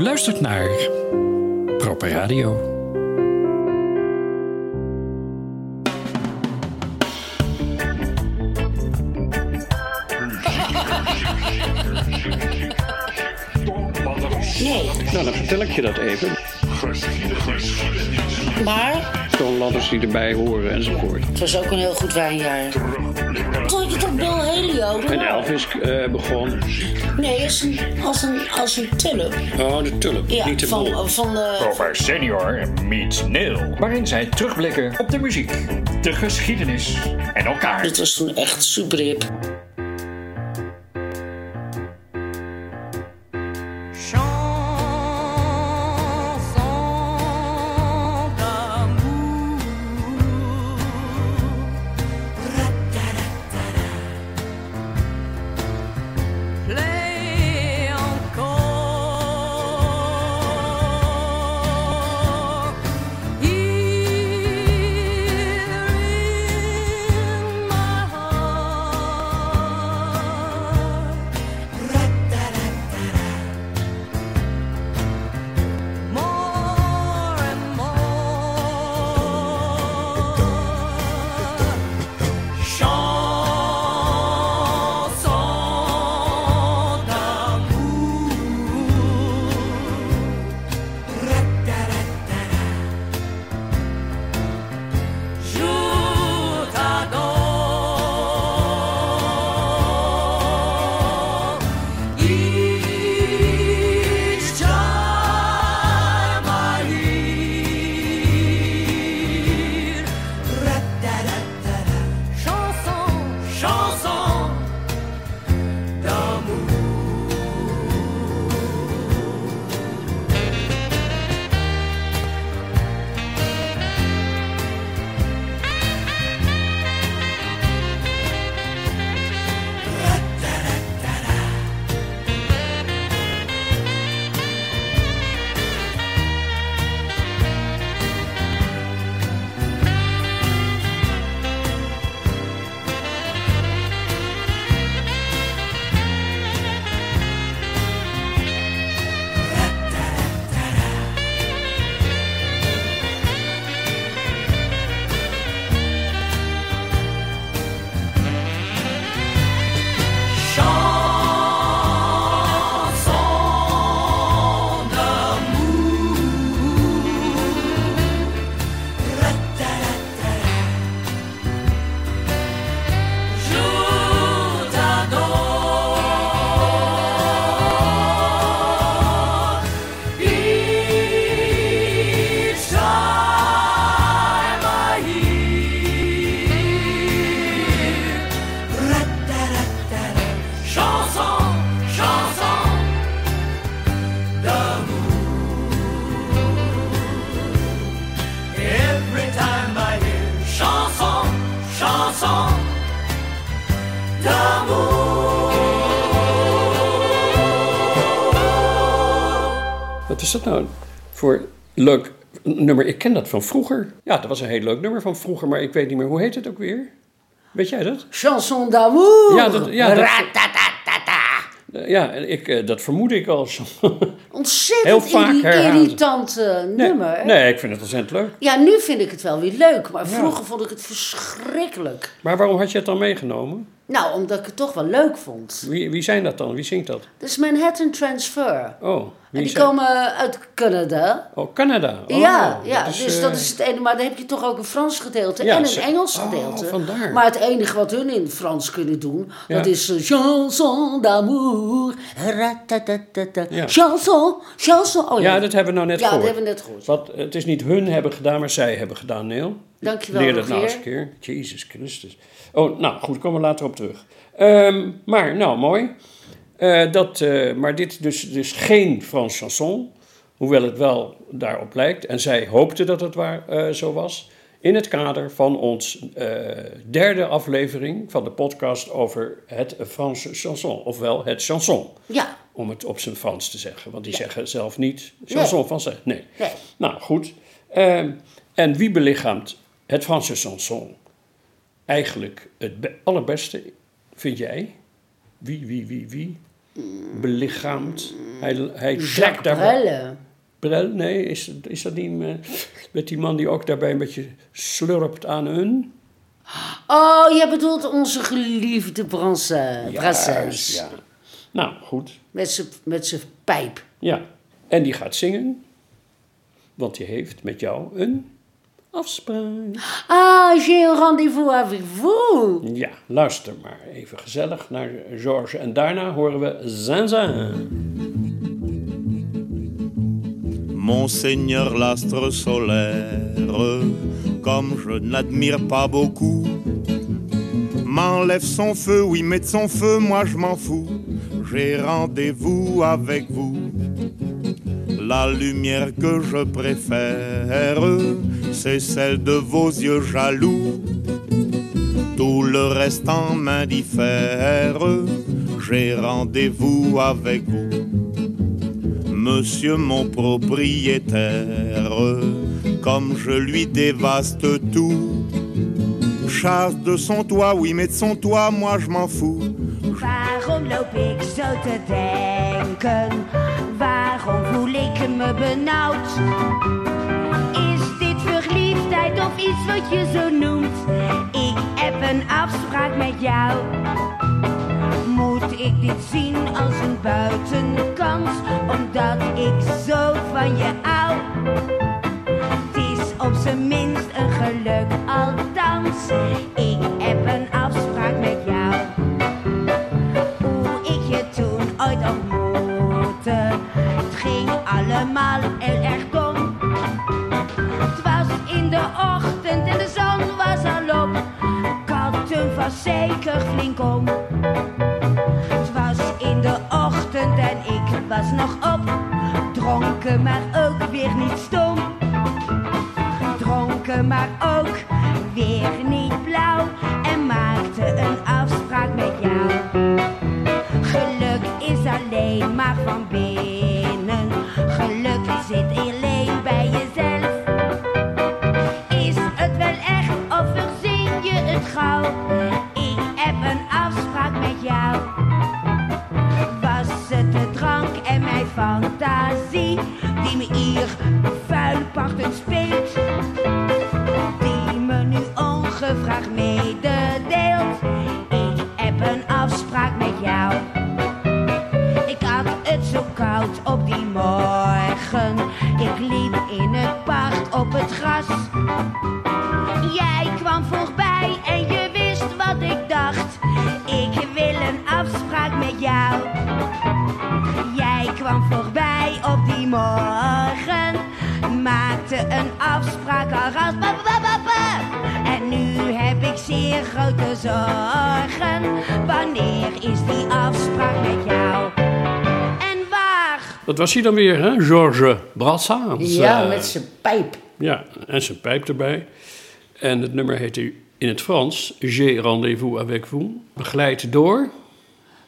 U luistert naar Proper Radio. Nee, Nou, dan vertel ik je dat even. maar Toonladders die erbij horen enzovoort. het was ook een heel goed wijnjaar. En Elvis eh, begon. Nee, als een, als een, als een tulp. Oh, de tulp. Ja, niet de bol. van, van de... Proper Senior meets Neil. Waarin zij terugblikken op de muziek, de geschiedenis en elkaar. Dit was toen echt super hip. Wat is dat nou voor leuk nummer? Ik ken dat van vroeger. Ja, dat was een heel leuk nummer van vroeger, maar ik weet niet meer. Hoe heet het ook weer? Weet jij dat? Chanson d'amour. Ja, dat- ja, dat-. Eh, Ja, ik, eh, dat vermoed ik al. Ontzettend Heel vaak irri- herhalen. irritant Nee, nummer. nee, ik vind het ontzettend leuk. Ja, nu vind ik het wel weer leuk, maar vroeger vond ik het verschrikkelijk. Maar waarom had je het dan meegenomen? Nou, omdat ik het toch wel leuk vond. Wie, wie zijn dat dan? Wie zingt dat? Dat is Manhattan Transfer. Oh, En die komen uit Canada. Oh, Canada. Oh, ja, ja dat is, dus eh, dat is het ene. Maar dan heb je toch ook een Frans gedeelte Ja, en een Engels oh, gedeelte. vandaar. Maar het enige wat hun in Frans kunnen doen, Ja. dat is eh, chanson d'amour. Ja. Chanson, chanson. Oh, Ja, dat hebben we nou net Ja, dat gehoord. hebben we net gehoord. Wat, het is niet hun hebben gedaan, maar zij hebben gedaan, Neil. Dankjewel, Leer dat nou eens een keer. Jezus Christus. Oh, nou goed, komen we later op terug. Ehm, maar, nou, mooi. Eh, dat, eh, maar dit dus, dus geen Frans chanson. Hoewel het wel daarop lijkt. En zij hoopte dat het waar, eh, zo was. In het kader van ons derde aflevering van de podcast over het Franse chanson. Ofwel het chanson. Ja, Om het op zijn Frans te zeggen. Want die zeggen zelf niet chanson français. Nee. Nee. Nou, goed. Ehm, en wie belichaamt het Franse chanson eigenlijk het be- allerbeste, vind jij? Wie, wie, wie, wie belichaamt Hij, hij Jacques trekt daarbij... Brel. Brel? Nee, is, is dat niet met, met die man die ook daarbij een beetje slurpt aan hun? Oh, je bedoelt onze geliefde. Juist, Brassens. ja. Nou, goed. Met zijn met zijn pijp. Ja. En die gaat zingen. Want die heeft met jou een afspraak. Ah, j'ai un rendez-vous avec vous. Ja, luister maar even gezellig naar Georges. En daarna horen we Zinzin. Monseigneur l'astre solaire, comme je n'admire pas beaucoup, m'enlève son feu, oui, met son feu, moi je m'en fous. J'ai rendez-vous avec vous. La lumière que je préfère, c'est celle de vos yeux jaloux. Tout le reste en m'indiffère, j'ai rendez-vous avec vous. Monsieur mon propriétaire, comme je lui dévaste tout. Chasse de son toit, oui, mais de son toit, moi je m'en fous. Waarom voel ik me benauwd? Is dit verliefdheid of iets wat je zo noemt? Ik heb een afspraak met jou. Moet ik dit zien als een buitenkans? Omdat ik zo van je grote zorgen. Wanneer is die afspraak met jou? En waar? Dat was hij dan weer, hè? Georges Brassens. Ja, Eh, met zijn pijp. Ja, en zijn pijp erbij. En het nummer heet in het Frans J'ai rendez-vous avec vous. Begeleid door.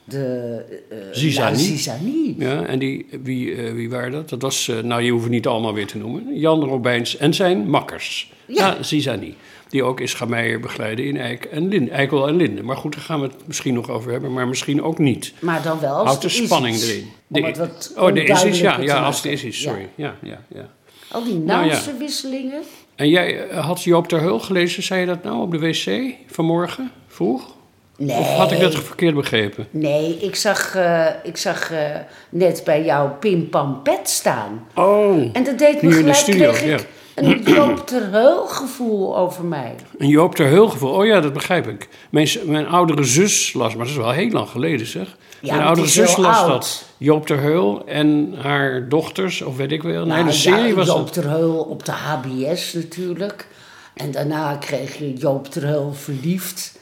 De eh Zizani. Zizani. Ja, en die, wie, eh, wie waren dat? Dat was, eh, nou je hoeft het niet allemaal weer te noemen. Jan Robijns en zijn makkers. Ja. Ja, Zizani. Die ook is Meijer begeleiden in Eik en Linde, Eikel en Linde. Maar goed, daar gaan we het misschien nog over hebben, maar misschien ook niet. Maar dan wel Houdt de er is spanning erin. Wat oh, de is is, ja, ja, als de maken. is is, Ja. sorry. Ja, ja, ja. Al die Nou ja. naamswisselingen. En jij had Joop ter Heul gelezen, zei je dat nou op de wc vanmorgen, vroeg? Nee. Of had ik dat verkeerd begrepen? Nee, ik zag, eh, ik zag eh, net bij jou Pim Pam Pet staan. Oh, En dat deed me Hier in de gelijk, studio, kreeg ik ja. een Joop ter Heul gevoel over mij. een Joop ter Heul gevoel. Oh ja, dat begrijp ik. Mijn, mijn oudere zus las, maar dat is wel heel lang geleden zeg. mijn het oudere is zus heel las oud. dat. Joop ter Heul en haar dochters, of weet ik wel. Een Nou, hele serie ja, was Joop dat. ter Heul op de HBS natuurlijk. En daarna kreeg je Joop ter Heul verliefd.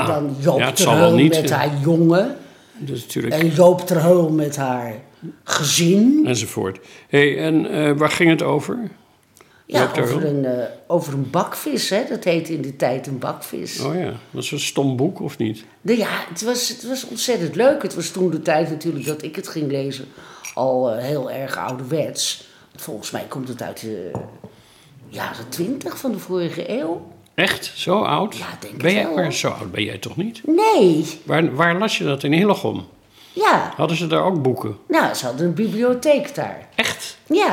En dan Joop Ja, met ja. haar jongen. Dat is natuurlijk En Joop met haar gezin. enzovoort. hey, en eh, waar ging het over? Ja, over een, eh, over een bakvis, hè. Dat heette in de tijd een bakvis. Oh ja, dat is een stom boek, of niet? Nou ja, het was, het was ontzettend leuk. Het was toen de tijd natuurlijk dat ik het ging lezen al eh, heel erg ouderwets. Volgens mij komt het uit de jaren twintig van de vorige eeuw. Echt? Zo oud? Ja, denk ben jij, wel, zo oud ben jij toch niet? Nee, Waar, waar las je dat in Hillegom? Ja, Hadden ze daar ook boeken? nou, ze hadden een bibliotheek daar. Echt? Ja,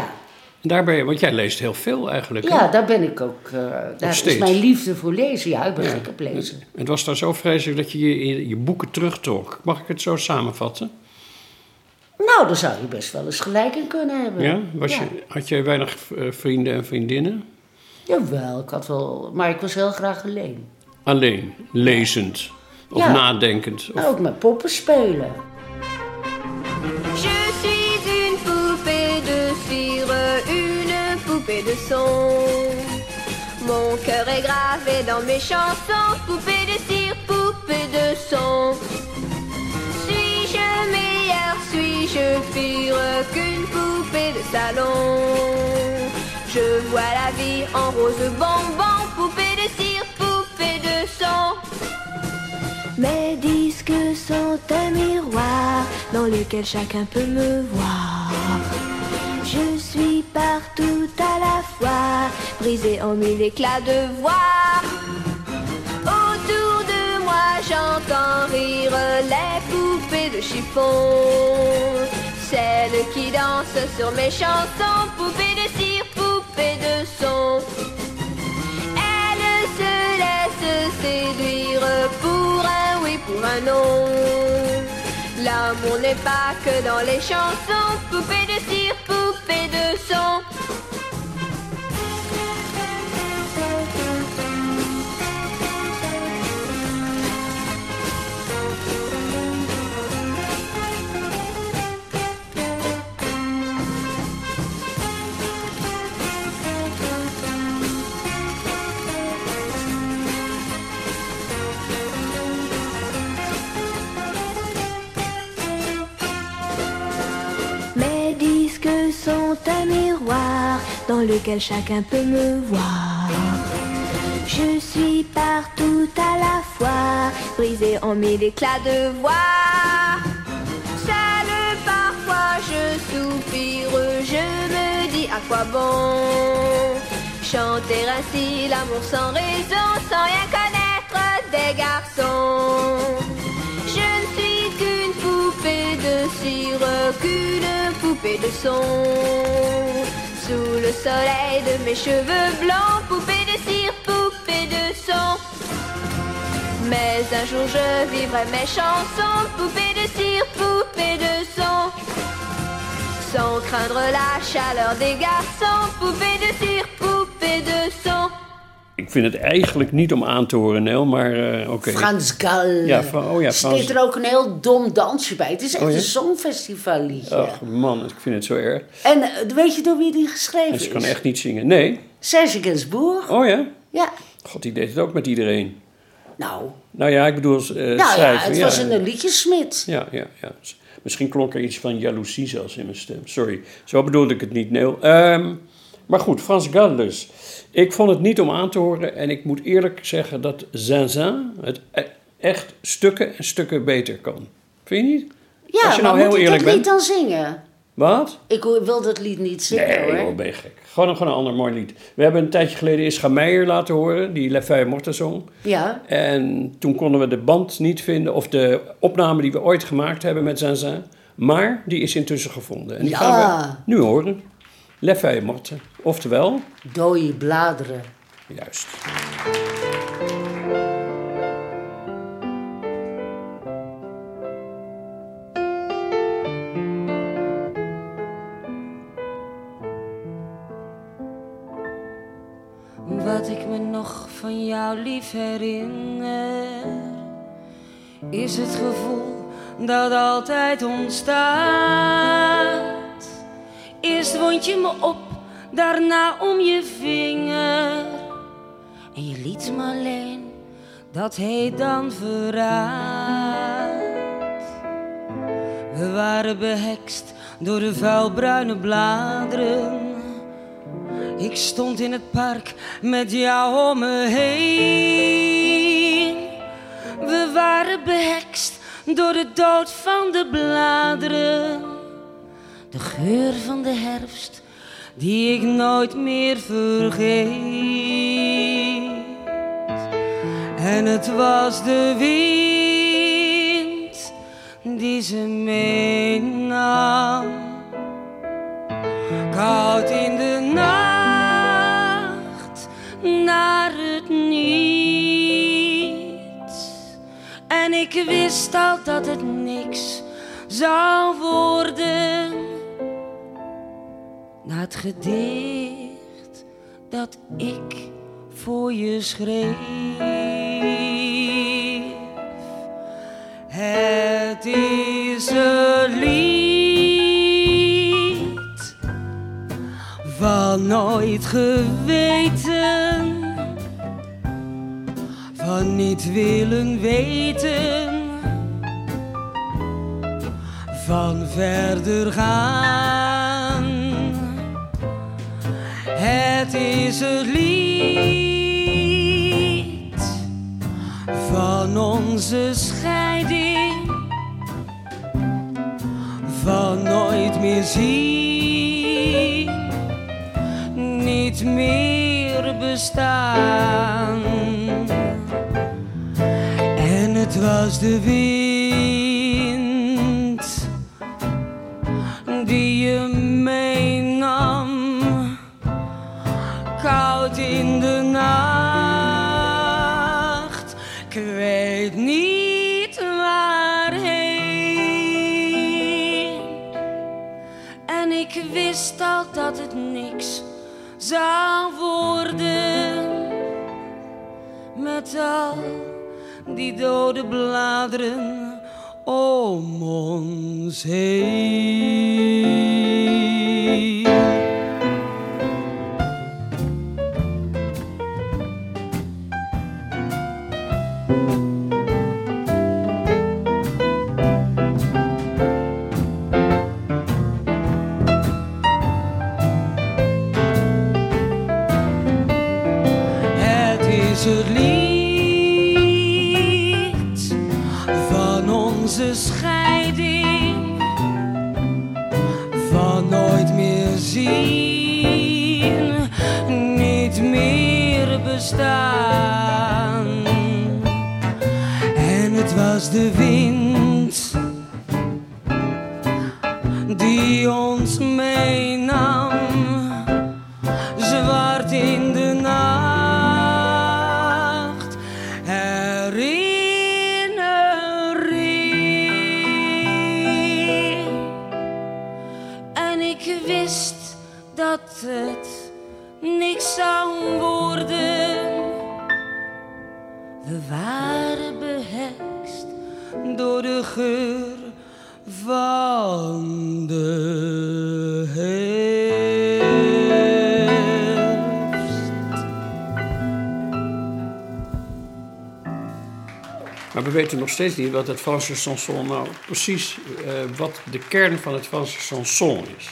En Daar ben je, want jij leest heel veel eigenlijk. hè? ja daar ben ik ook. eh daar is steeds. mijn liefde voor lezen. Ja, ik ben gek op lezen. Het was daar zo vreselijk dat je je, je, je boeken terugtrok. Mag ik het zo samenvatten? Nou, daar zou je best wel eens gelijk in kunnen hebben. Ja? Was Ja. Je, had je weinig eh, vrienden en vriendinnen? Jawel, ik had wel. Maar ik was heel graag alleen. Alleen, lezend of Ja. nadenkend. Of, ook met poppen spelen. Je suis une poupée de cire, une poupée de son. Mon cœur est gravé dans mes chansons, poupée de cire, poupée de son. Suis-je meilleure, suis-je pire qu'une poupée de salon Je vois la vie en rose bonbon, poupée de cire, poupée de son. Mes disques sont un miroir dans lequel chacun peut me voir. Je suis partout à la fois, brisée en mille éclats de voix. Autour de moi, j'entends rire les poupées de chiffon. Celles qui dansent sur mes chansons, poupées de cire, poupées de son. Elle se laisse séduire pour un oui, pour un non. L'amour n'est pas que dans les chansons, poupée de cire, poupée de son. Dans lequel chacun peut me voir. Je suis partout à la fois, brisée en mille éclats de voix. Seule parfois je soupire, je me dis à quoi bon chanter ainsi l'amour sans raison, sans rien connaître des garçons. Je ne suis qu'une poupée de cire, qu'une poupée de son. Sous le soleil de mes cheveux blancs, poupée de cire, poupée de son. Mais un jour je vivrai mes chansons, poupée de cire, poupée de son. Sans craindre la chaleur des garçons, poupée de cire, poupée de son. Ik vind het eigenlijk niet om aan te horen, Nel, maar eh, oké. Frans Gal. Ja, oh ja, Er Frans- zit er ook een heel dom dansje bij. Het is echt Oh ja? een songfestivalliedje. Ach man, ik vind het zo erg. En eh, weet je door wie die geschreven En ze is? kan echt niet zingen. Nee. Serge Gainsbourg. Oh ja? Ja. God, die deed het ook met iedereen. Nou, Nou ja, ik bedoel eh nou ja, het was een liedjesmid. Ja, ja, ja. Misschien klonk er iets van jaloezie zelfs in mijn stem. Sorry, zo bedoelde ik het niet, Neel. Ehm, maar goed, Frans Gal dus. Ik vond het niet om aan te horen en ik moet eerlijk zeggen dat Zinzin het e- echt stukken en stukken beter kan. Vind je niet? Ja, Als je maar nou heel moet ik eerlijk dat lied bent. dan zingen? Wat? Ik wil dat lied niet zingen Nee, hoor. joh, ben je gek. Gewoon, een- gewoon een ander mooi lied. We hebben een tijdje geleden Ischa Meijer laten horen, die Le Feuille Morte zong. Ja. En toen konden we de band niet vinden, of de opname die we ooit gemaakt hebben met Zinzin. Maar die is intussen gevonden. En die Ja. gaan we nu horen. Le Feuille Morte. Oftewel, Dode bladeren. juist. Wat ik me nog van jou lief herinner, is het gevoel dat altijd ontstaat. Eerst wond je me op, daarna om je vinger. En je liet me alleen, dat heet dan verraad. We waren behekst door de vuilbruine bladeren. Ik stond in het park met jou om me heen. We waren behekst door de dood van de bladeren. De geur van de herfst die ik nooit meer vergeet. En het was de wind die ze meenam. Koud in de nacht naar het niet. En ik wist al dat het niks zou worden. Na het gedicht dat ik voor je schreef. Het is een lied van nooit geweten, van niet willen weten, van verder gaan. Het is het lied van onze scheiding, van nooit meer zien, niet meer bestaan. En het was de zou worden. Met al die dode bladeren om ons heen. De wind die ons meenam zwart in de nacht. Herinnering. En ik wist dat het niks zou worden. We waren behekst door de geur van de herfst. Maar we weten nog steeds niet wat het Franse chanson nou precies, eh, wat de kern van het Franse chanson is.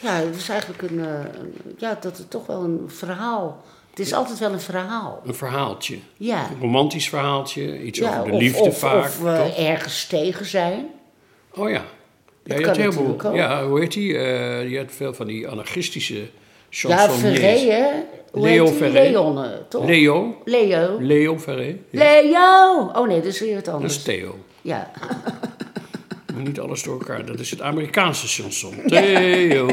Ja, het is eigenlijk een, eh, ja, dat het toch wel een verhaal. Het is altijd wel een verhaal. Een verhaaltje. Ja. Een romantisch verhaaltje, iets ja over de of, liefde of, vaak. Of we toch? ergens tegen zijn. Oh ja. Ja, Dat je kan had heel veel. Ja, hoe heet die? Eh, je had veel van die anarchistische Ja, chansonniers. Ferré, hè? Hoe Leo? Ferré. Eh, toch? Leo. Leo. Leo Ferré. Ja, Leo! Oh nee, dat is weer wat dat anders. is Theo. Ja. Maar niet alles door elkaar. Dat is het Amerikaanse chanson. Theo.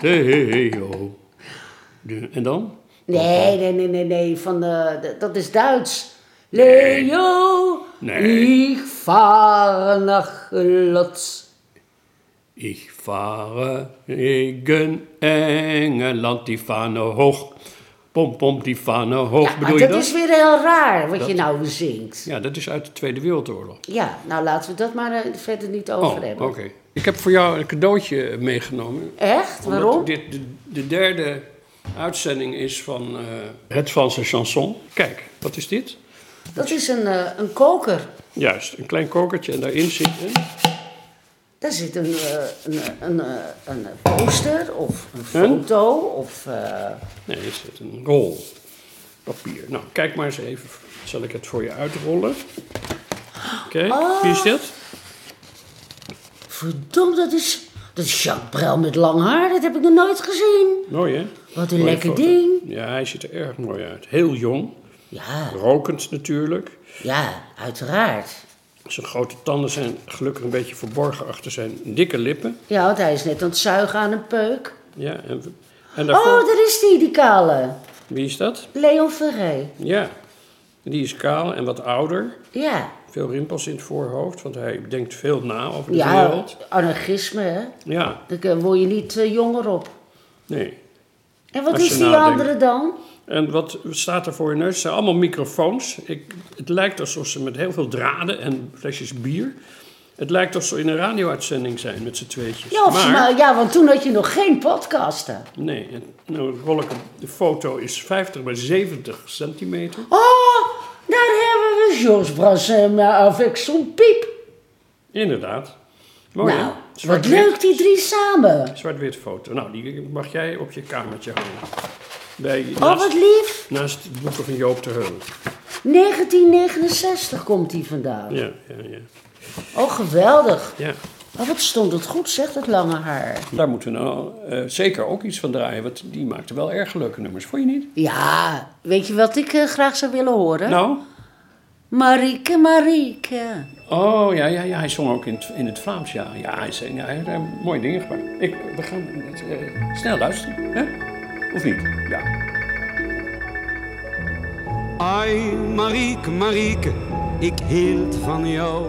Theo. De- en dan? Nee, nee, nee, nee, nee. Van de, de- dat is Duits. Leo, Nee. ik vaar nach Lotz. Ik vare tegen Engeland, die vanen hoog. Pom, pom, die vanen hoog. Ja, Bedoel je dat dat? is weer heel raar wat je nou zingt. Ja, dat is uit de Tweede Wereldoorlog. Ja, nou laten we dat maar eh, verder niet over Oh, oké. hebben. Ik heb voor jou een cadeautje meegenomen. Echt? Waarom? dit de, de derde uitzending is van eh, het Franse chanson. Kijk, wat is dit? Dat is een, eh, een koker. Juist, een klein kokertje en daarin zit een... Daar zit een, eh, een, een, een poster of een foto of... eh, Nee, er zit een rol papier. Nou, kijk maar eens even. Zal ik het voor je uitrollen? Oké, wie is dit? verdomd, dat is, dat is Jacques Brel met lang haar. Dat heb ik nog nooit gezien. Mooi, hè? Wat een Mooie lekker foto. ding. Ja, hij ziet er erg mooi uit. Heel jong, Ja, rokend natuurlijk. ja, uiteraard. Zijn grote tanden zijn gelukkig een beetje verborgen achter zijn dikke lippen. Ja, want hij is net aan het zuigen aan een peuk. Ja, en, en daarvoor... Oh, daar is die, die kale. Wie is dat? Leon Ferré. Ja, die is kaal en wat ouder. Ja. Veel rimpels in het voorhoofd, want hij denkt veel na over de Ja, wereld. anarchisme, hè. Ja, Daar word je niet eh, jonger op. nee. En wat Als is die nadenkt. andere dan? En wat staat er voor je neus? Het zijn allemaal microfoons. Ik, het lijkt alsof ze met heel veel draden en flesjes bier... Het lijkt alsof ze in een radio-uitzending zijn met z'n tweetjes. Ja, of, maar, ja, want toen had je nog geen podcasten. Nee, nou ik. De foto is 50 bij 70 centimeter. Oh, daar hebben we Georges Brassens avec son piep. Inderdaad. Mooi, nou, wat leuk die drie samen. Zwart-wit foto. Nou, die mag jij op je kamertje hangen. Bij, Oh, naast, wat lief. naast het boeken van Joop ter Heul. 1969 komt die vandaan. Ja, ja, ja. Oh, geweldig. ja. Oh, wat stond het goed, zeg, dat lange haar. Daar moeten we nou eh, zeker ook iets van draaien, want die maakte wel erg leuke nummers. Vond je niet? Ja, weet je wat ik eh, graag zou willen horen? Nou? Marieke, Marieke. Oh, ja, ja, ja. Hij zong ook in het, in het Vlaams, ja. Ja, hij, zei, ja, hij heeft eh, mooie dingen gemaakt. Ik, we gaan eh, snel luisteren, hè? Of niet? Ja. Ai, Marieke, Marieke, ik hield van jou.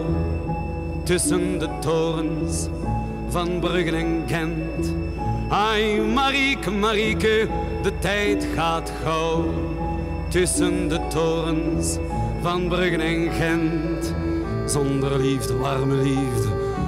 Tussen de torens van Bruggen en Gent. Ai, Marieke, Marieke, de tijd gaat gauw. Tussen de torens van Bruggen en Gent. Zonder liefde, warme liefde,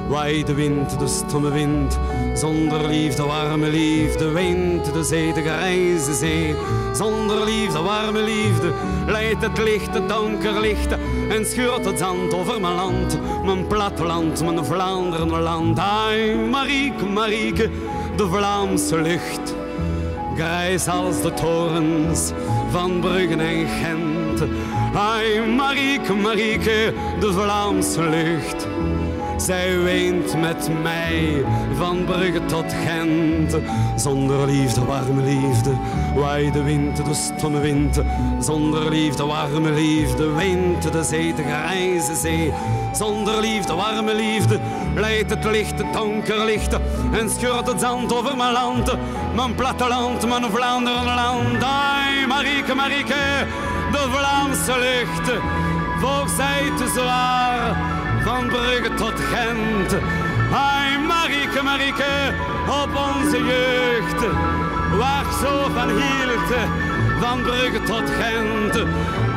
waait de wind, de stomme wind. Zonder liefde, warme liefde, weent de zee, de grijze zee. Zonder liefde, warme liefde, leidt het licht, het donker licht. En scheurt het zand over mijn land, mijn platteland, mijn Vlaanderen land. Ai, Marieke, Marieke, de Vlaamse lucht. Grijs als de torens van Bruggen en Gent. Ai, Marieke, Marieke, de Vlaamse lucht. Zij weent met mij van Brugge tot Gent. Zonder liefde, warme liefde, waai de wind, de stomme wind. Zonder liefde, warme liefde, weent de zee, de grijze zee. Zonder liefde, warme liefde, leidt het licht, het donker licht. En scheurt het zand over mijn land, mijn platteland, mijn Vlaanderenland. Ai, Marieke, Marieke, de Vlaamse lucht. Voor zij te zwaar van Brugge tot Gent. Ai, Marieke, Marieke, op onze jeugd. Waar zo van hield, van Brugge tot Gent.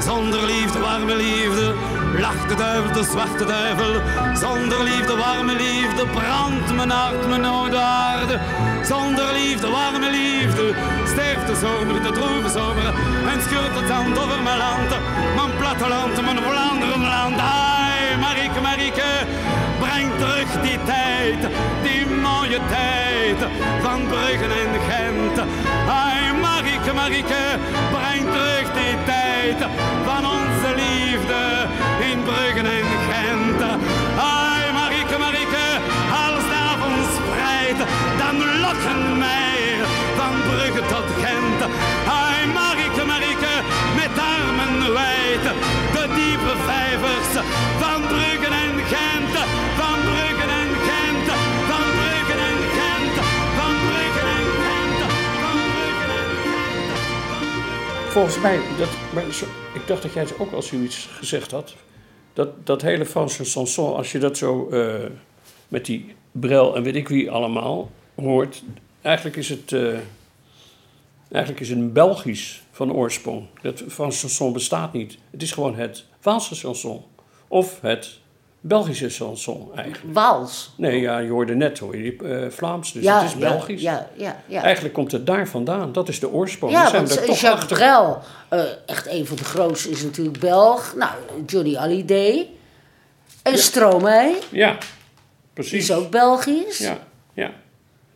Zonder liefde, warme liefde, lacht de duivel, de zwarte duivel. Zonder liefde, warme liefde, brandt mijn hart, mijn oude aarde. Zonder liefde, warme liefde, sterft de zomer, de droeve zomer. En scheurt het zand over mijn land, mijn platteland, mijn Vlaanderenland. Ai, Marieke, Marieke, breng terug die tijd, die mooie tijd van Bruggen en Gent. Ai, Marieke, Marieke, breng terug die tijd van onze liefde in Bruggen en Gent. Ai, Marieke, Marieke, als de avond spreidt, dan lokken mij van Brugge tot Gent. Ai, Marieke, Marieke, met armen wijd, de diepe vijvers Volgens mij, dat, maar ik dacht dat jij het ook al zoiets gezegd had. Dat, dat hele Franse chanson, als je dat zo eh, met die Brel en weet ik wie allemaal hoort. Eigenlijk is het, eh, eigenlijk is het een Belgisch van oorsprong. Dat Franse chanson bestaat niet. Het is gewoon het Waalse chanson. Of het Belgische chanson eigenlijk. Waals. Nee, ja, je hoorde net hoor je eh, Vlaams, dus ja, het is Belgisch. Ja, ja, ja. Eigenlijk komt het daar vandaan. Dat is de oorsprong. Ja, zijn want toch Jacques. Brel, eh, echt een van de grootste, is natuurlijk Belg. Nou, Johnny Hallyday. En Stromae, Ja, precies. is ook Belgisch. Ja, ja.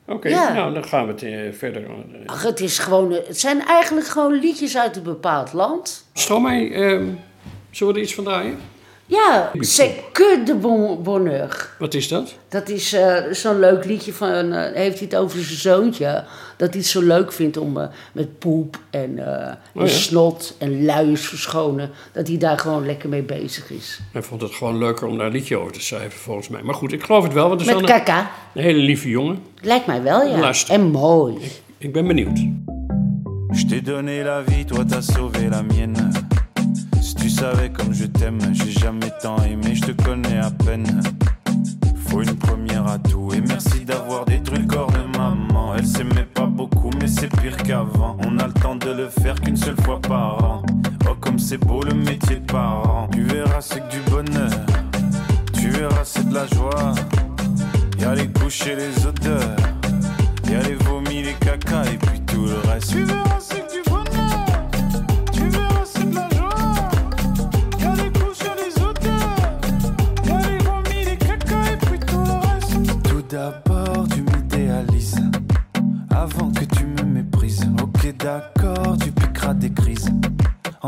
Oké, Ja. nou dan gaan we het eh, verder. Ach, het, is gewoon, het zijn eigenlijk gewoon liedjes uit een bepaald land. Stromae, ehm zullen we er iets van draaien? Ja, c'est que de bon bonheur. Wat is dat? Dat is eh, zo'n leuk liedje van, eh, heeft hij het over zijn zoontje. Dat hij het zo leuk vindt om eh, met poep en, eh, en Oh ja? snot en luiers verschonen. Dat hij daar gewoon lekker mee bezig is. Hij vond het gewoon leuker om daar een liedje over te schrijven, volgens mij. Maar goed, ik geloof het wel, want het is Met een, kaka. een hele lieve jongen. Lijkt mij wel, ja. Luister. En mooi. Ik ben benieuwd. Je t'ai donné la vie, toi t'as sauvé la mienne. Tu savais comme je t'aime, j'ai jamais tant aimé, je te connais à peine. Faut une première à tout, et merci d'avoir détruit le corps de maman. Elle s'aimait pas beaucoup, mais c'est pire qu'avant. On a le temps de le faire qu'une seule fois par an. Oh, comme c'est beau le métier de parent. Tu verras, c'est que du bonheur. Tu verras, c'est de la joie. Y'a les couches et les odeurs. Y'a les vomis, les caca et puis tout le reste.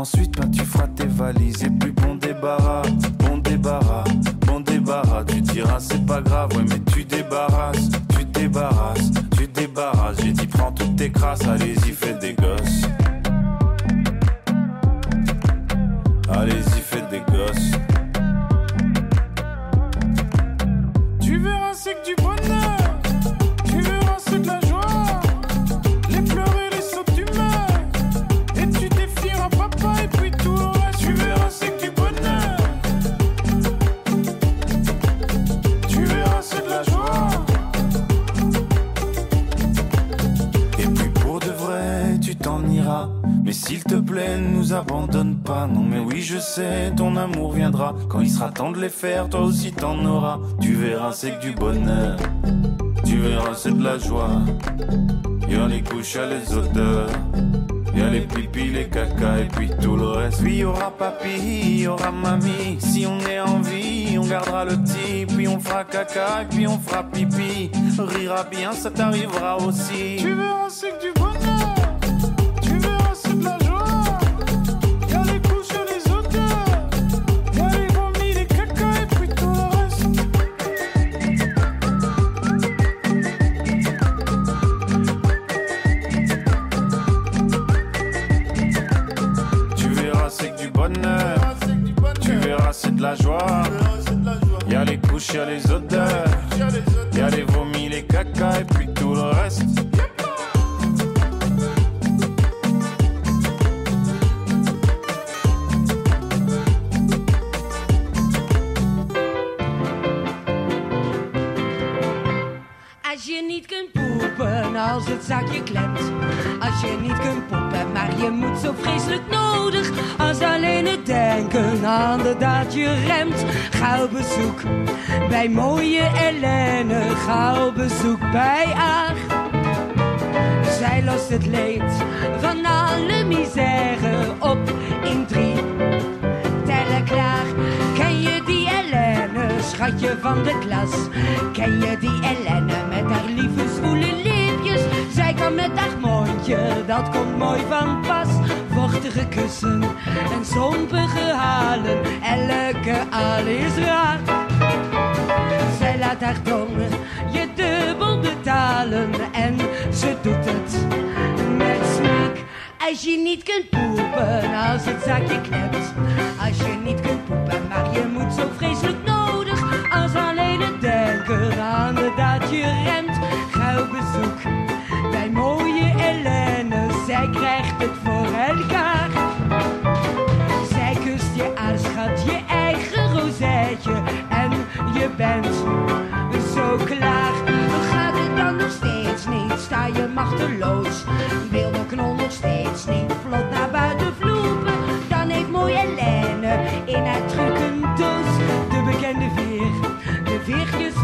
Ensuite, ben, tu feras tes valises. Et puis, bon débarras, bon débarras, bon débarras. Tu diras, c'est pas grave, ouais, mais tu débarrasses, tu débarrasses, tu débarrasses. J'ai dit, prends toutes tes crasses, allez-y, fais des gosses. Plaît, ne nous abandonne pas. Non, mais oui, je sais, ton amour viendra. Quand il sera temps de les faire, toi aussi t'en auras. Tu verras, c'est que du bonheur. Tu verras, c'est de la joie. Y'a les couches, y'a les odeurs. Y'a les pipis, les caca et puis tout le reste. Puis y aura papy, y aura mamie. Si on est en vie, on gardera le petit. Puis on fera caca et puis on fera pipi. Rira bien, ça t'arrivera aussi. Tu verras, c'est que du bonheur. Als het zakje klemt. Als je niet kunt poepen, maar je moet zo vreselijk nodig. Als alleen het denken aan de daad je remt. Gauw bezoek bij mooie Helene. Gauw bezoek bij Aag. Zij lost het leed van alle misère op in drie schatje van de klas? Ken je die Helene met haar lieve zwoele lipjes? Zij kan met haar mondje, dat komt mooi van pas. Vochtige kussen en zompige halen, elke al is raar. Zij laat haar tongen je dubbel betalen en ze doet het met smaak. Als je niet kunt poepen als het zakje klemt. Als je niet kunt poepen, maar je moet zo vreselijk nodig. Het de daad je remt. Gauw bezoek bij mooie Helene. Zij krijgt het voor elkaar. Zij kust je aan, schat, je eigen rozijtje. En je bent zo klaar. Gaat het dan nog steeds niet? Sta je machteloos? Wil de knol nog steeds niet vlot naar buiten vloepen? Dan heeft mooie Helene in haar trucendoos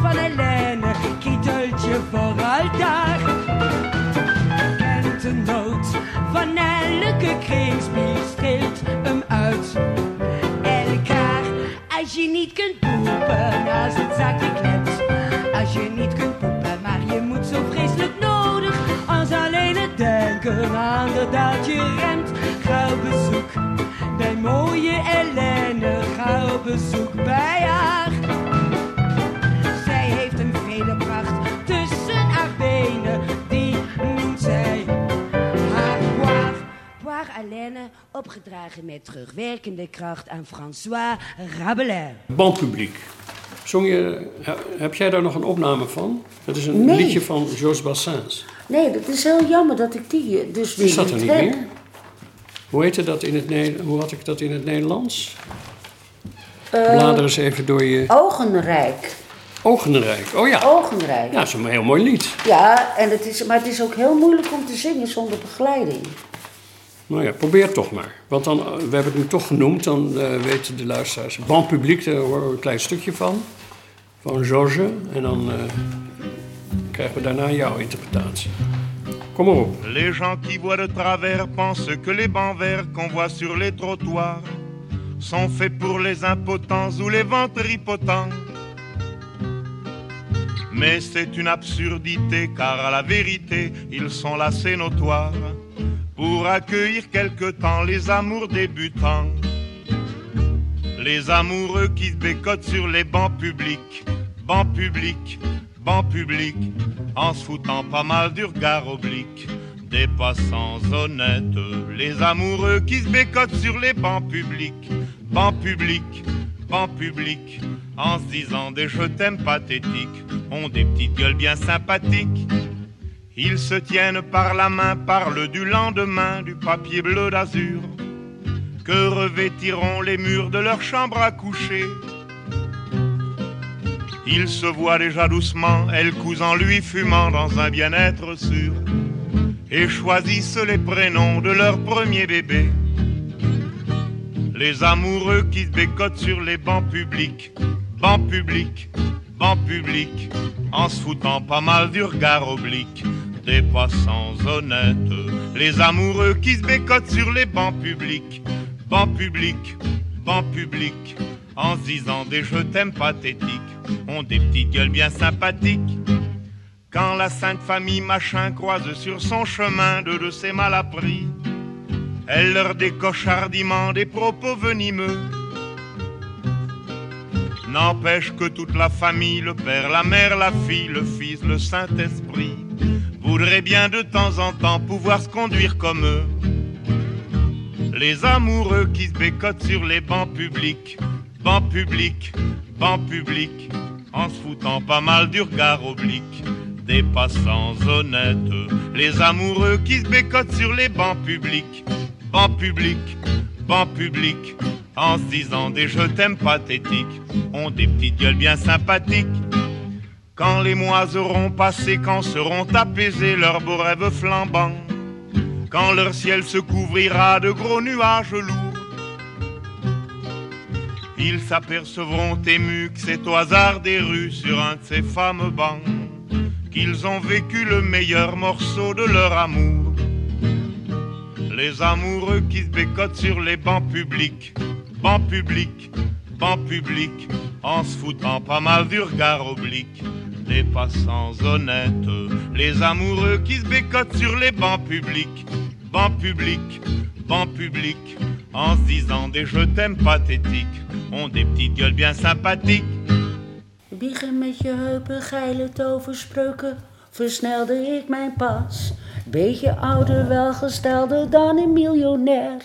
van Helene, kieteltje voor altaar kent de nood van elke kringspier, streelt hem uit elkaar. Als je niet kunt poepen als het zakje klemt. Als je niet kunt poepen, maar je moet zo vreselijk nodig. Als alleen het denken aan daad je remt. Gauw bezoek bij mooie Helene. Gauw op bezoek bij haar. Opgedragen met terugwerkende kracht aan François Rabelais. Bandpubliek. Zong je, he- heb jij daar nog een opname van? Dat is een Nee. liedje van Georges Bassins. Nee, dat is heel jammer dat ik die eh, dus Is dat er niet heb. meer? Hoe heette dat in het Nederlands? Hoe had ik dat in het Nederlands? Eh, Blader eens even door je Ogenrijk. ogenrijk. Oh ja. Ogenrijk. Ja, dat is een heel mooi lied. Ja, en het is, maar het is ook heel moeilijk om te zingen zonder begeleiding. Nou ja, probeer toch maar. Want dan, eh, we hebben het nu toch genoemd, dan eh, weten de luisteraars. Ban publiek, daar horen we een klein stukje van. Van Georges. En dan eh, krijgen we daarna jouw interpretatie. Kom maar op. Les gens qui voient de travers pensent que les bancs verts qu'on voit sur les trottoirs sont faits pour les impotents ou les ventripotents. Mais c'est une absurdité car à la vérité ils sont là c'est notoire pour accueillir quelque temps les amours débutants. Les amoureux qui bécotent sur les bancs publics, bancs publics, bancs publics, en se foutant pas mal du regard oblique des passants honnêtes. Les amoureux qui se bécotent sur les bancs publics, bancs publics, bancs publics, en se disant des je t'aime pathétiques, ont des petites gueules bien sympathiques. Ils se tiennent par la main, parlent du lendemain, du papier bleu d'azur, que revêtiront les murs de leur chambre à coucher. Ils se voient déjà doucement, elle cousant lui fumant dans un bien-être sûr, et choisissent les prénoms de leur premier bébé. Les amoureux qui se bécotent sur les bancs publics, bancs publics, bancs publics, en se foutant pas mal du regard oblique des passants honnêtes. Les amoureux qui se bécotent sur les bancs publics, bancs publics, bancs publics, en se disant des je t'aime pathétiques, ont des petites gueules bien sympathiques. Quand la sainte famille machin croise sur son chemin deux de ses malappris, elle leur décoche hardiment des propos venimeux. N'empêche que toute la famille, le père, la mère, la fille, le fils, le Saint-Esprit, voudraient bien de temps en temps pouvoir se conduire comme eux. Les amoureux qui se bécotent sur les bancs publics, bancs publics, bancs publics, en se foutant pas mal du regard oblique des passants honnêtes. Les amoureux qui se bécotent sur les bancs publics, bancs publics, bancs publics, en se disant des je t'aime pathétiques, ont des petites gueules bien sympathiques. Quand les mois auront passé, quand seront apaisés leurs beaux rêves flambants, quand leur ciel se couvrira de gros nuages lourds, ils s'apercevront émus que c'est au hasard des rues sur un de ces fameux bancs qu'ils ont vécu le meilleur morceau de leur amour. Les amoureux qui se bécotent sur les bancs publics, bancs publics, bancs publics, en se foutant pas mal du regard oblique des passants honnêtes. Les amoureux qui se bécotent sur les bancs publics, bancs publics, bancs publics, en se disant des je t'aime pathétiques, ont des petites gueules bien sympathiques. Wiegen met je heupen, geile toverspreuken, versnelde ik mijn pas. Beetje ouder, welgestelder dan een miljonair.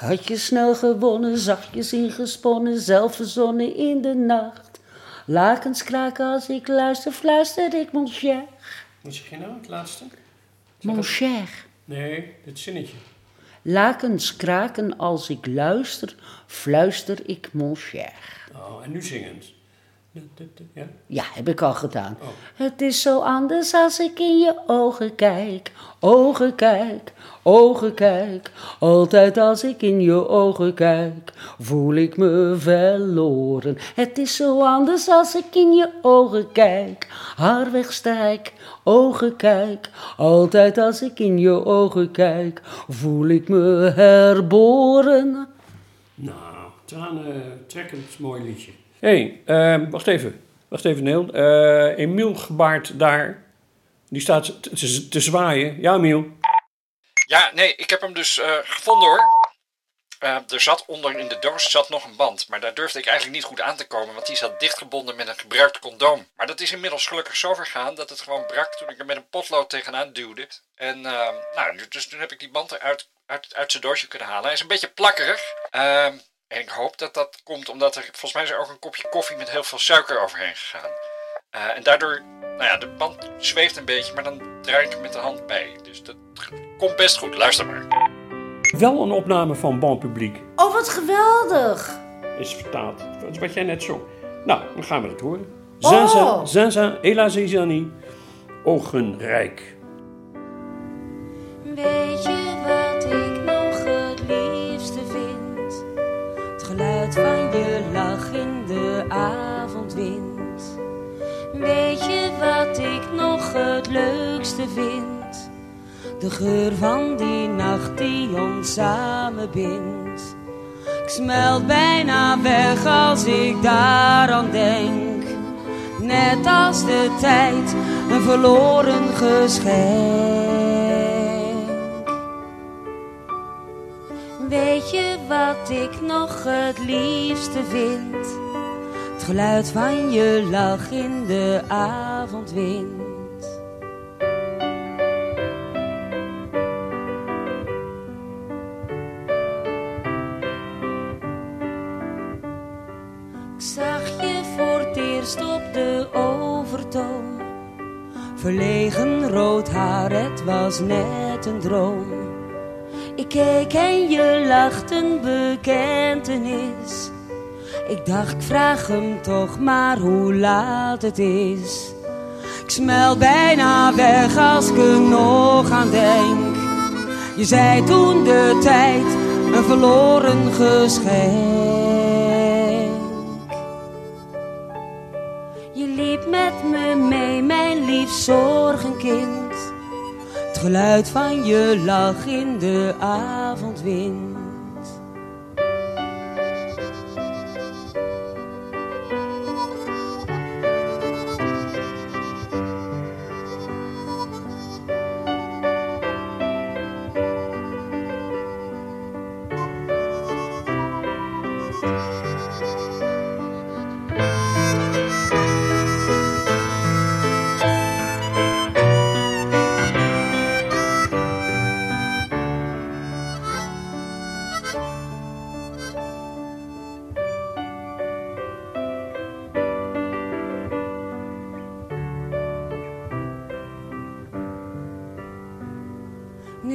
Ik had je snel gewonnen, zachtjes ingesponnen, zelf verzonnen in de nacht. Lakens kraken als ik luister, fluister ik mon cher. Wat zeg je nou, het laatste? Mon cher. Nee, dit zinnetje. Lakens kraken als ik luister, fluister ik mon cher. Oh, en nu zingend. Ja? Ja, heb ik al gedaan. Het is zo anders als ik in je ogen kijk. Ogen kijk, ogen kijk. Altijd als ik in je ogen kijk, voel ik me verloren. Het is zo anders als ik in je ogen kijk. Haar wegstrijk, ogen kijk. Altijd als ik in je ogen kijk, voel ik me herboren. Nou, tranen trekkend mooi liedje. Hé, hey, eh, wacht even. Wacht even, Neel. Eh Emiel gebaart daar. Die staat te zwaaien. Ja, Emiel. Ja, nee, ik heb hem dus eh, gevonden hoor. eh, er zat onder in de doos zat nog een band. Maar daar durfde ik eigenlijk niet goed aan te komen. Want die zat dichtgebonden met een gebruikt condoom. Maar dat is inmiddels gelukkig zo vergaan dat het gewoon brak toen ik er met een potlood tegenaan duwde. En eh, nou, dus toen heb ik die band eruit uit, uit zijn doosje kunnen halen. Hij is een beetje plakkerig. Ehm, en ik hoop dat dat komt omdat er volgens mij is ook een kopje koffie met heel veel suiker overheen gegaan. Eh, en daardoor, nou ja, de band zweeft een beetje, maar dan draai ik er met de hand bij. Dus dat komt best goed. Luister maar. Wel een opname van Bon Publiek Oh, wat geweldig. is vertaald. Dat is wat jij net zong. Nou, dan gaan we het horen. Oh. Zaza, Zaza, Ela Zizani, Ogenrijk. Weet je wat ik nog het liefste vind? Het geluid van je lach in de avondwind. Weet je wat ik nog het leukste vind? De geur van die nacht die ons samenbindt. Ik smelt bijna weg als ik daaraan denk. Net als de tijd, een verloren geschenk. Weet je wat ik nog het liefste vind? Geluid van je lach in de avondwind. Ik zag je voor het eerst op de overtoom. Verlegen rood haar, het was net een droom. Ik keek en je lacht een bekentenis. Ik dacht, ik vraag hem toch maar hoe laat het is. Ik smelt bijna weg als ik er nog aan denk. Je zei toen de tijd een verloren geschenk. Je liep met me mee, mijn lief zorgenkind. Het geluid van je lach in de avondwind.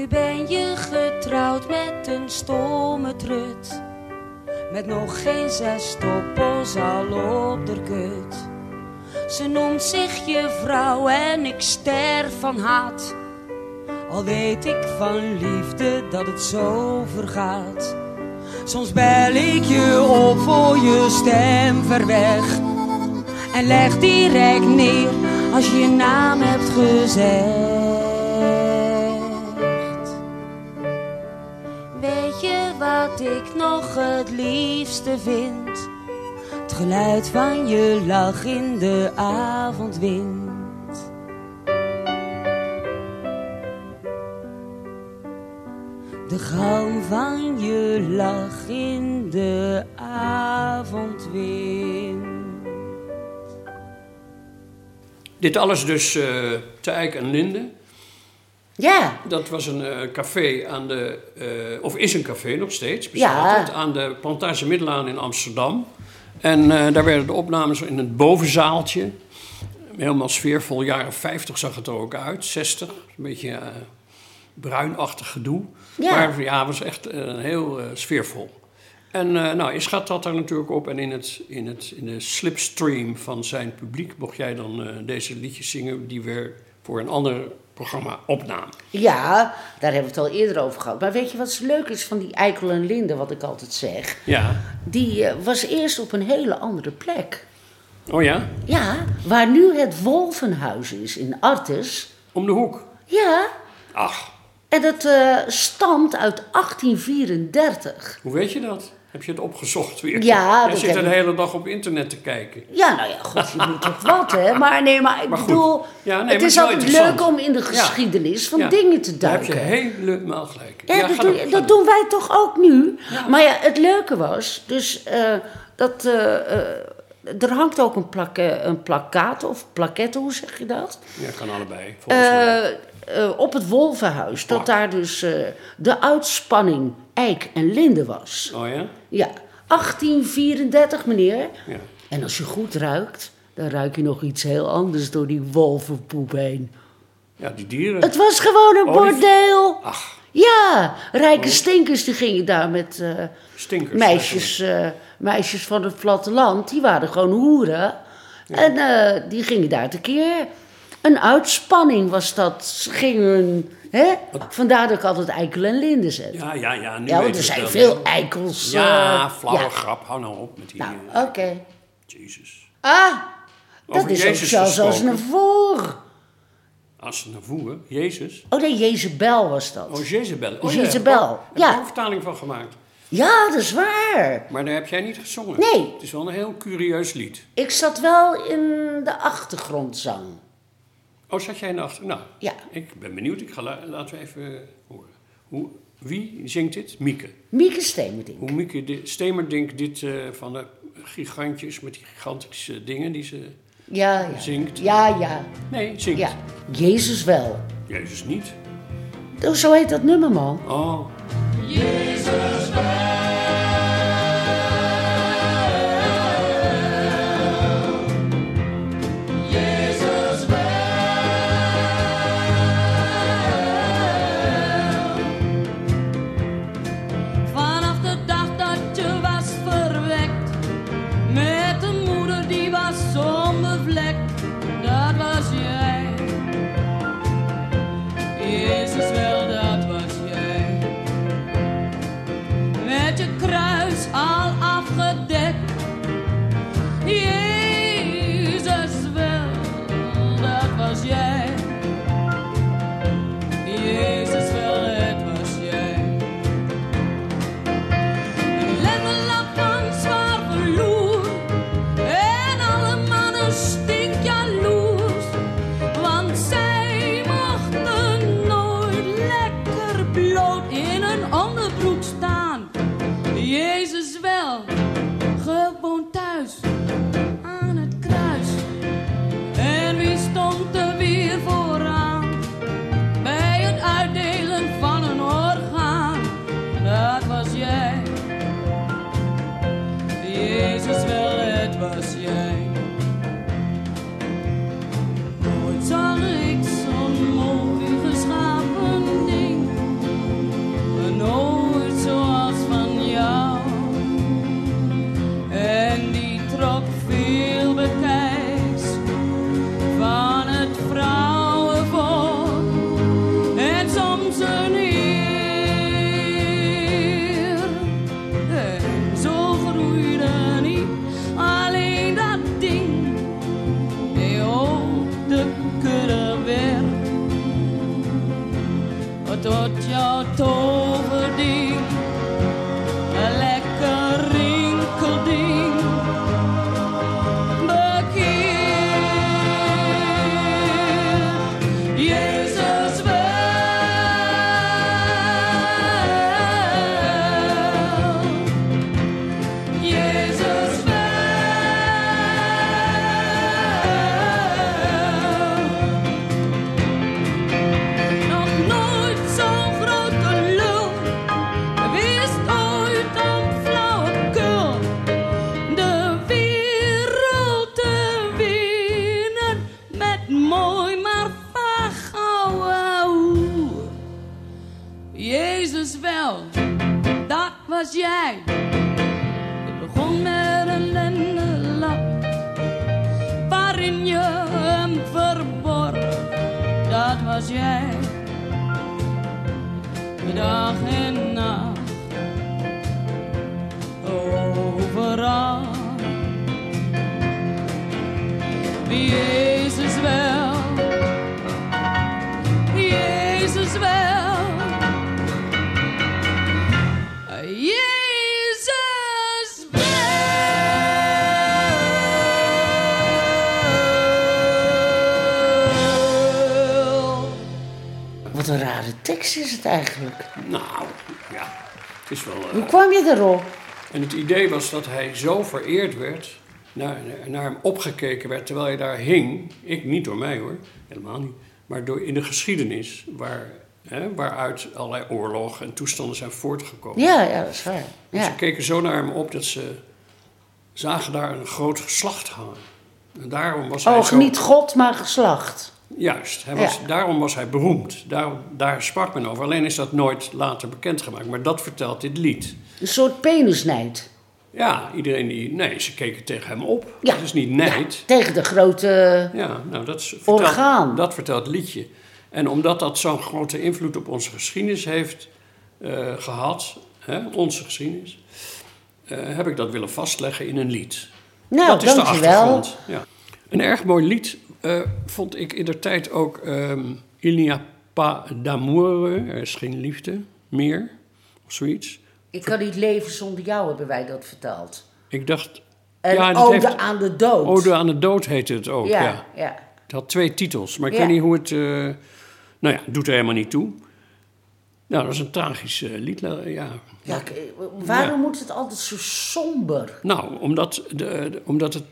Nu ben je getrouwd met een stomme trut. Met nog geen zes stoppels al op de kut. Ze noemt zich je vrouw en ik sterf van haat. Al weet ik van liefde dat het zo vergaat. Soms bel ik je op voor je stem ver weg. En leg direct neer als je je naam hebt gezegd. Ik nog het liefste vind? Het geluid van je lach in de avondwind. De galm van je lach in de avondwind. Dit alles dus te Eik en Linde. Ja, Dat was een eh, café aan de, eh, of is een café nog steeds, bestaat Ja. het, aan de Plantage Middelaan in Amsterdam. En eh, daar werden de opnames in het bovenzaaltje. Helemaal sfeervol, jaren 50 zag het er ook uit, 60. Een beetje bruinachtig gedoe. Ja. Maar ja, het was echt heel sfeervol. En nou, is gaat dat er natuurlijk op. En in, het, in, het, in de slipstream van zijn publiek mocht jij dan deze liedjes zingen... die weer voor een ander programma opnamen. ja, daar hebben we het al eerder over gehad. Maar weet je wat leuk is van die Eikel en Linde, wat ik altijd zeg? Ja. Die eh, was eerst op een hele andere plek. Oh ja? Ja, waar nu het Wolvenhuis is in Artes. Om de hoek. Ja, Ach, en dat eh, stamt uit 1834. hoe weet je dat? Heb je het opgezocht weer? Ja, dat zit ik. hele dag op internet te kijken. Ja, nou ja, god, je moet toch wat, hè? Maar nee, maar ik Maar goed. bedoel, Ja, nee, maar het is altijd leuk om in de Ja. geschiedenis van Ja. dingen te Daar heb duiken. je helemaal gelijk. Ja, Ja, dat, doe- doen wij toch ook nu. Maar ja, het leuke was, dus eh, dat eh, eh, er hangt ook een, plak, een plakkaat of plaquette, hoe zeg je dat? Ja, kan allebei. Volgens mij. Op het Wolvenhuis, dat daar dus de uitspanning Eik en Linde was. Oh ja? Ja, 1834, meneer. Ja. En als je goed ruikt, dan ruik je nog iets heel anders door die wolvenpoep heen. Ja, die dieren. Het was gewoon een Oh, die- bordeel. Ach, Ja, rijke stinkers die gingen daar met eh, stinkers. meisjes, eh, meisjes van het platteland. Die waren gewoon hoeren. En eh, die gingen daar tekeer. Een uitspanning was dat. Ze gingen, hè? Vandaar dat ik altijd eikel en linde zet. Ja, Ja, ja, ja. Nu want weten er zijn veel eikels. Ja, eh, flauwe ja. grap. Hou nou op met die... Nou, eh, oké. Jezus. Ah, dat Over is ook Jezus zelfs als een voor. Als ze naar voeren. Jezus. Oh nee, Jezebel was dat. Oh, Jezebel. Oh, Jezebel, Ja, heb je ja. ook een vertaling van gemaakt. Ja, dat is waar. Maar daar heb jij niet gezongen. Nee. Het is wel een heel curieus lied. Ik zat wel in de achtergrondzang. Oh, zat jij in de achter? Nou, Ja. ik ben benieuwd. Ik ga la- laten we even horen. Hoe, wie zingt dit? Mieke. Mieke Stemerding. Hoe Mieke di- Stemerdink dit eh, van de gigantjes met die gigantische dingen die ze Ja, ja. zingt. Ja, ja. Nee, zingt. Ja. Jezus wel. Jezus niet. Zo heet dat nummer, man. Oh, Vanaf Was jij. En is het eigenlijk. Nou, ja, het is wel... eh, Hoe kwam je erop? En het idee was dat hij zo vereerd werd, naar, naar hem opgekeken werd terwijl hij daar hing. Ik niet door mij hoor, helemaal niet. Maar door, in de geschiedenis, waar, hè, waaruit allerlei oorlogen en toestanden zijn voortgekomen. Ja, ja, dat is waar. En Ja. Ze keken zo naar hem op dat ze zagen daar een groot geslacht hangen. En daarom was hij Oh, zo... niet God, maar geslacht. Juist, hij was, Ja. daarom was hij beroemd. Daar, daar sprak men over. Alleen is dat nooit later bekendgemaakt. Maar dat vertelt dit lied. Een soort penisnijd. Ja, iedereen die... Nee, ze keken tegen hem op. Ja. Dat is niet nijd. Tegen de grote... Ja, nou, dat, is- vertelt, Orgaan. dat vertelt het liedje. En omdat dat zo'n grote invloed op onze geschiedenis heeft eh, gehad, hè, onze geschiedenis, eh, heb ik dat willen vastleggen in een lied. Nou, dat is de dankjewel. achtergrond. Ja. Een erg mooi lied eh, vond ik in de tijd ook ehm Il n'y a pas d'amour, er is geen liefde meer, of zoiets. Ik kan niet leven zonder jou, hebben wij dat vertaald. Ik dacht... En ja, Ode heeft- aan de dood. Ode aan de dood heette het ook, ja. ja, ja. Het had twee titels, maar ik Ja. weet niet hoe het... eh, nou ja, doet er helemaal niet toe. Nou, dat is een tragisch eh, lied, eh, ja. Ja, k- waarom Ja. moet het altijd zo somber? Nou, omdat, de, de- omdat het,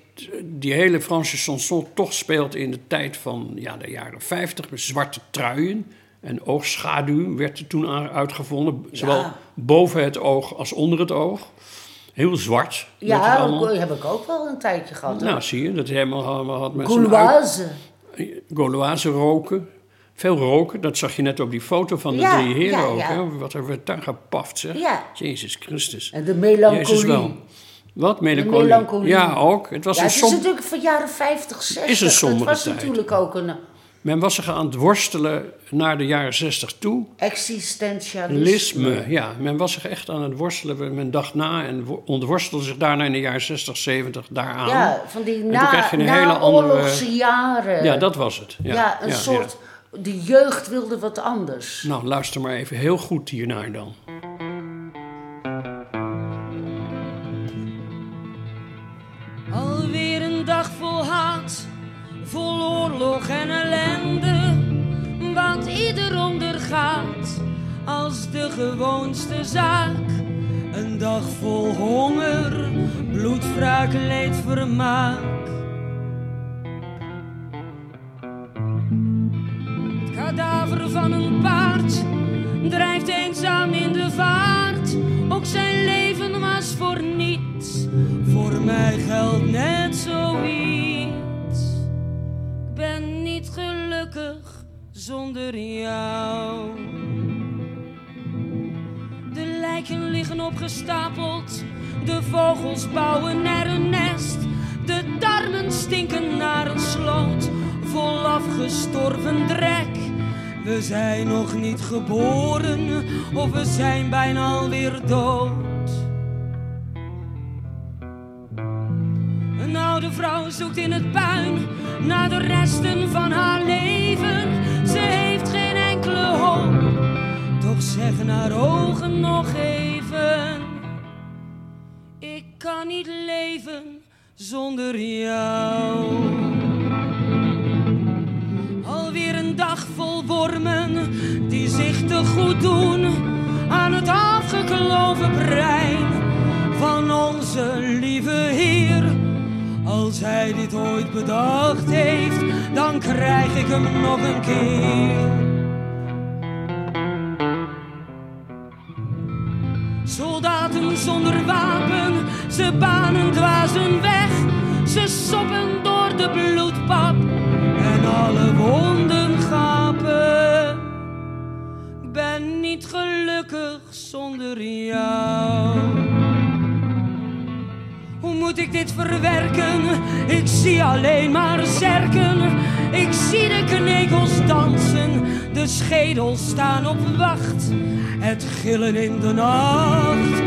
die hele Franse chanson toch speelt in de tijd van ja, de jaren 50. Met zwarte truien en oogschaduw werd er toen aan- uitgevonden. Zowel boven het oog als onder het oog. Heel zwart. Ja, dat heb ik ook wel een tijdje gehad. Nou, hoor. zie je, dat helemaal had met Gauloise. Gauloise roken. Veel roken, dat zag je net op die foto van de Ja, drie heren ja, ook. ja. Hè? Wat er werd daar gepaft, zeg. Ja. Jezus Christus. En de melancholie. Jezus wel. Wat? Melancholie? melancholie. Ja, ook. Het was ja, een het is natuurlijk van jaren 50, 60. Is een sombere Het was tijd. natuurlijk ook een Men was zich aan het worstelen naar de jaren 60 toe. existentialisme. Lisme, ja. Men was zich echt aan het worstelen. Men dacht na en wo- ontworstelde zich daarna in de jaren 60, 70 daaraan. Ja, van die toen na, krijg je een hele andere- jaren. Ja, dat was het. Ja, Ja, een ja, soort... De jeugd wilde wat anders. Nou, luister maar even heel goed hiernaar dan. Alweer een dag vol haat, vol oorlog en ellende. Wat ieder ondergaat als de gewoonste zaak. Een dag vol honger, bloedwraak, leed, vermaak. Van een paard drijft eenzaam in de vaart. Ook zijn leven was voor niets. Voor mij geldt net zoiets. Ik ben niet gelukkig zonder jou. De lijken liggen opgestapeld. De vogels bouwen er een nest. De darmen stinken naar een sloot. Vol afgestorven drek. We zijn nog niet geboren. Of we zijn bijna alweer dood. Een oude vrouw zoekt in het puin naar de resten van haar leven. Ze heeft geen enkele hoop, toch zeggen haar ogen nog even: Ik kan niet leven zonder jou. Vol wormen die zich te goed doen aan het afgekloven brein van onze lieve Heer. Als hij dit ooit bedacht heeft, dan krijg ik hem nog een keer. Soldaten zonder wapen, ze banen dwazen weg. Ze soppen door de bloedpap en alle wonden Hoe moet ik dit verwerken? Ik zie alleen maar zerken. Ik zie de knekels dansen, de schedels staan op wacht. Het gillen in de nacht,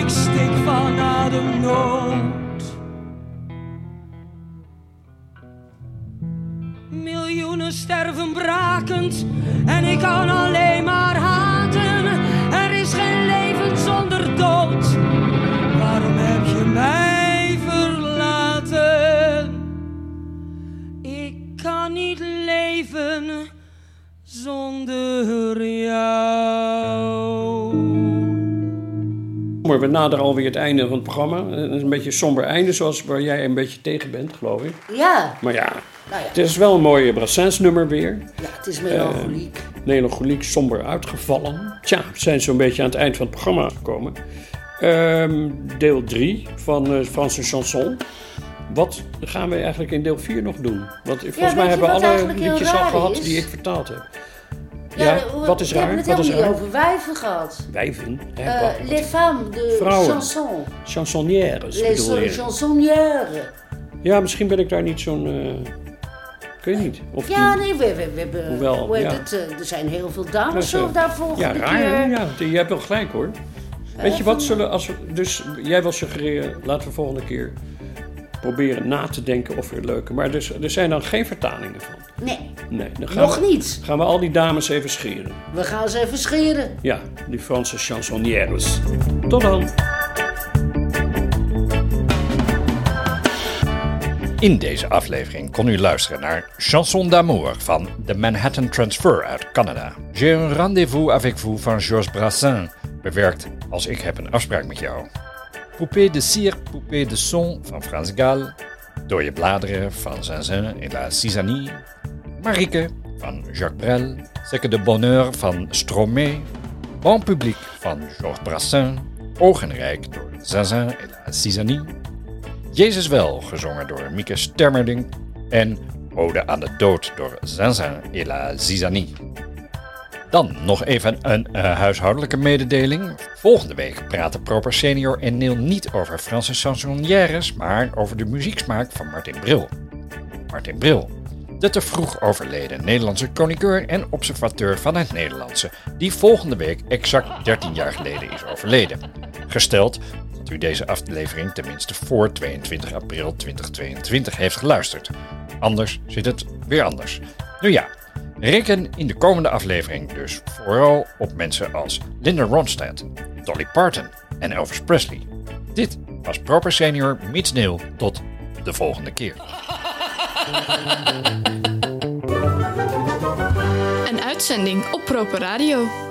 ik stik van ademnood. Miljoenen sterven brakend en ik kan alleen maar mij verlaten? Ik kan niet leven zonder jou. Maar we naderen alweer het einde van het programma. Het is een beetje een somber einde, zoals waar jij een beetje tegen bent, geloof ik. Ja, Maar ja, nou ja, het is wel een mooie Brassens nummer weer. ja het is melancholiek. Melancholiek, somber uitgevallen. Tja, we zijn zo'n beetje aan het eind van het programma gekomen. Ehm, deel 3 van uh, Franse chanson. Wat gaan we eigenlijk in deel 4 nog doen? Want volgens mij hebben we alle liedjes al gehad is? die ik vertaald heb. Ja, Ja, we- wat is We raar? hebben het helemaal niet over wijven gehad. Wijven. Eh, wat- les femmes de Vrouwen. chanson. Chansonnières Les bedoel je? chansonnières. Ja, misschien ben ik daar niet zo'n... eh, ik weet niet. Of Ja, die- nee, we, we, we hebben... Hoewel, ja. het, eh, er zijn heel veel dames is, zo eh, daar volgende Ja, raar. keer. Ja, je hebt wel gelijk hoor. Weet je wat, zullen als we, dus jij wil suggereren, laten we volgende keer proberen na te denken of er leuke. Maar dus, er zijn dan geen vertalingen van. Nee, Nee, dan gaan nog we, niet. gaan we al die dames even scheren. We gaan ze even scheren. Ja, die Franse chansonnières. Tot dan. In deze aflevering kon u luisteren naar Chanson d'amour van The Manhattan Transfer uit Canada. J'ai un rendez-vous avec vous van Georges Brassens, bewerkt als ik heb een afspraak met jou. Poupée de cire, poupée de son van Frans Gall. Door je bladeren van Zinzin et la Cisanie. Marieke van Jacques Brel. Que de bonheur van Stromae. Bon public van Georges Brassens. Ogenrijk door Zinzin et la Cisanie. Jezus wel, gezongen door Mieke Stemmerding. En Ode aan de dood door Zinzin et la Zizanie. Dan nog even een eh, huishoudelijke mededeling. Volgende week praten Proper Senior en Neil niet over Franse chansonnières, maar over de muzieksmaak van Martin Bril. Martin Bril, de te vroeg overleden Nederlandse chroniqueur en observateur van het Nederlandse, die volgende week exact 13 jaar geleden is overleden. Gesteld dat u deze aflevering tenminste voor 22 april 2022 heeft geluisterd. Anders zit het weer anders. Nu ja, reken in de komende aflevering dus vooral op mensen als Linda Ronstadt, Dolly Parton en Elvis Presley. Dit was Proper Senior meets Neil. Tot de volgende keer. Een uitzending op Proper Radio.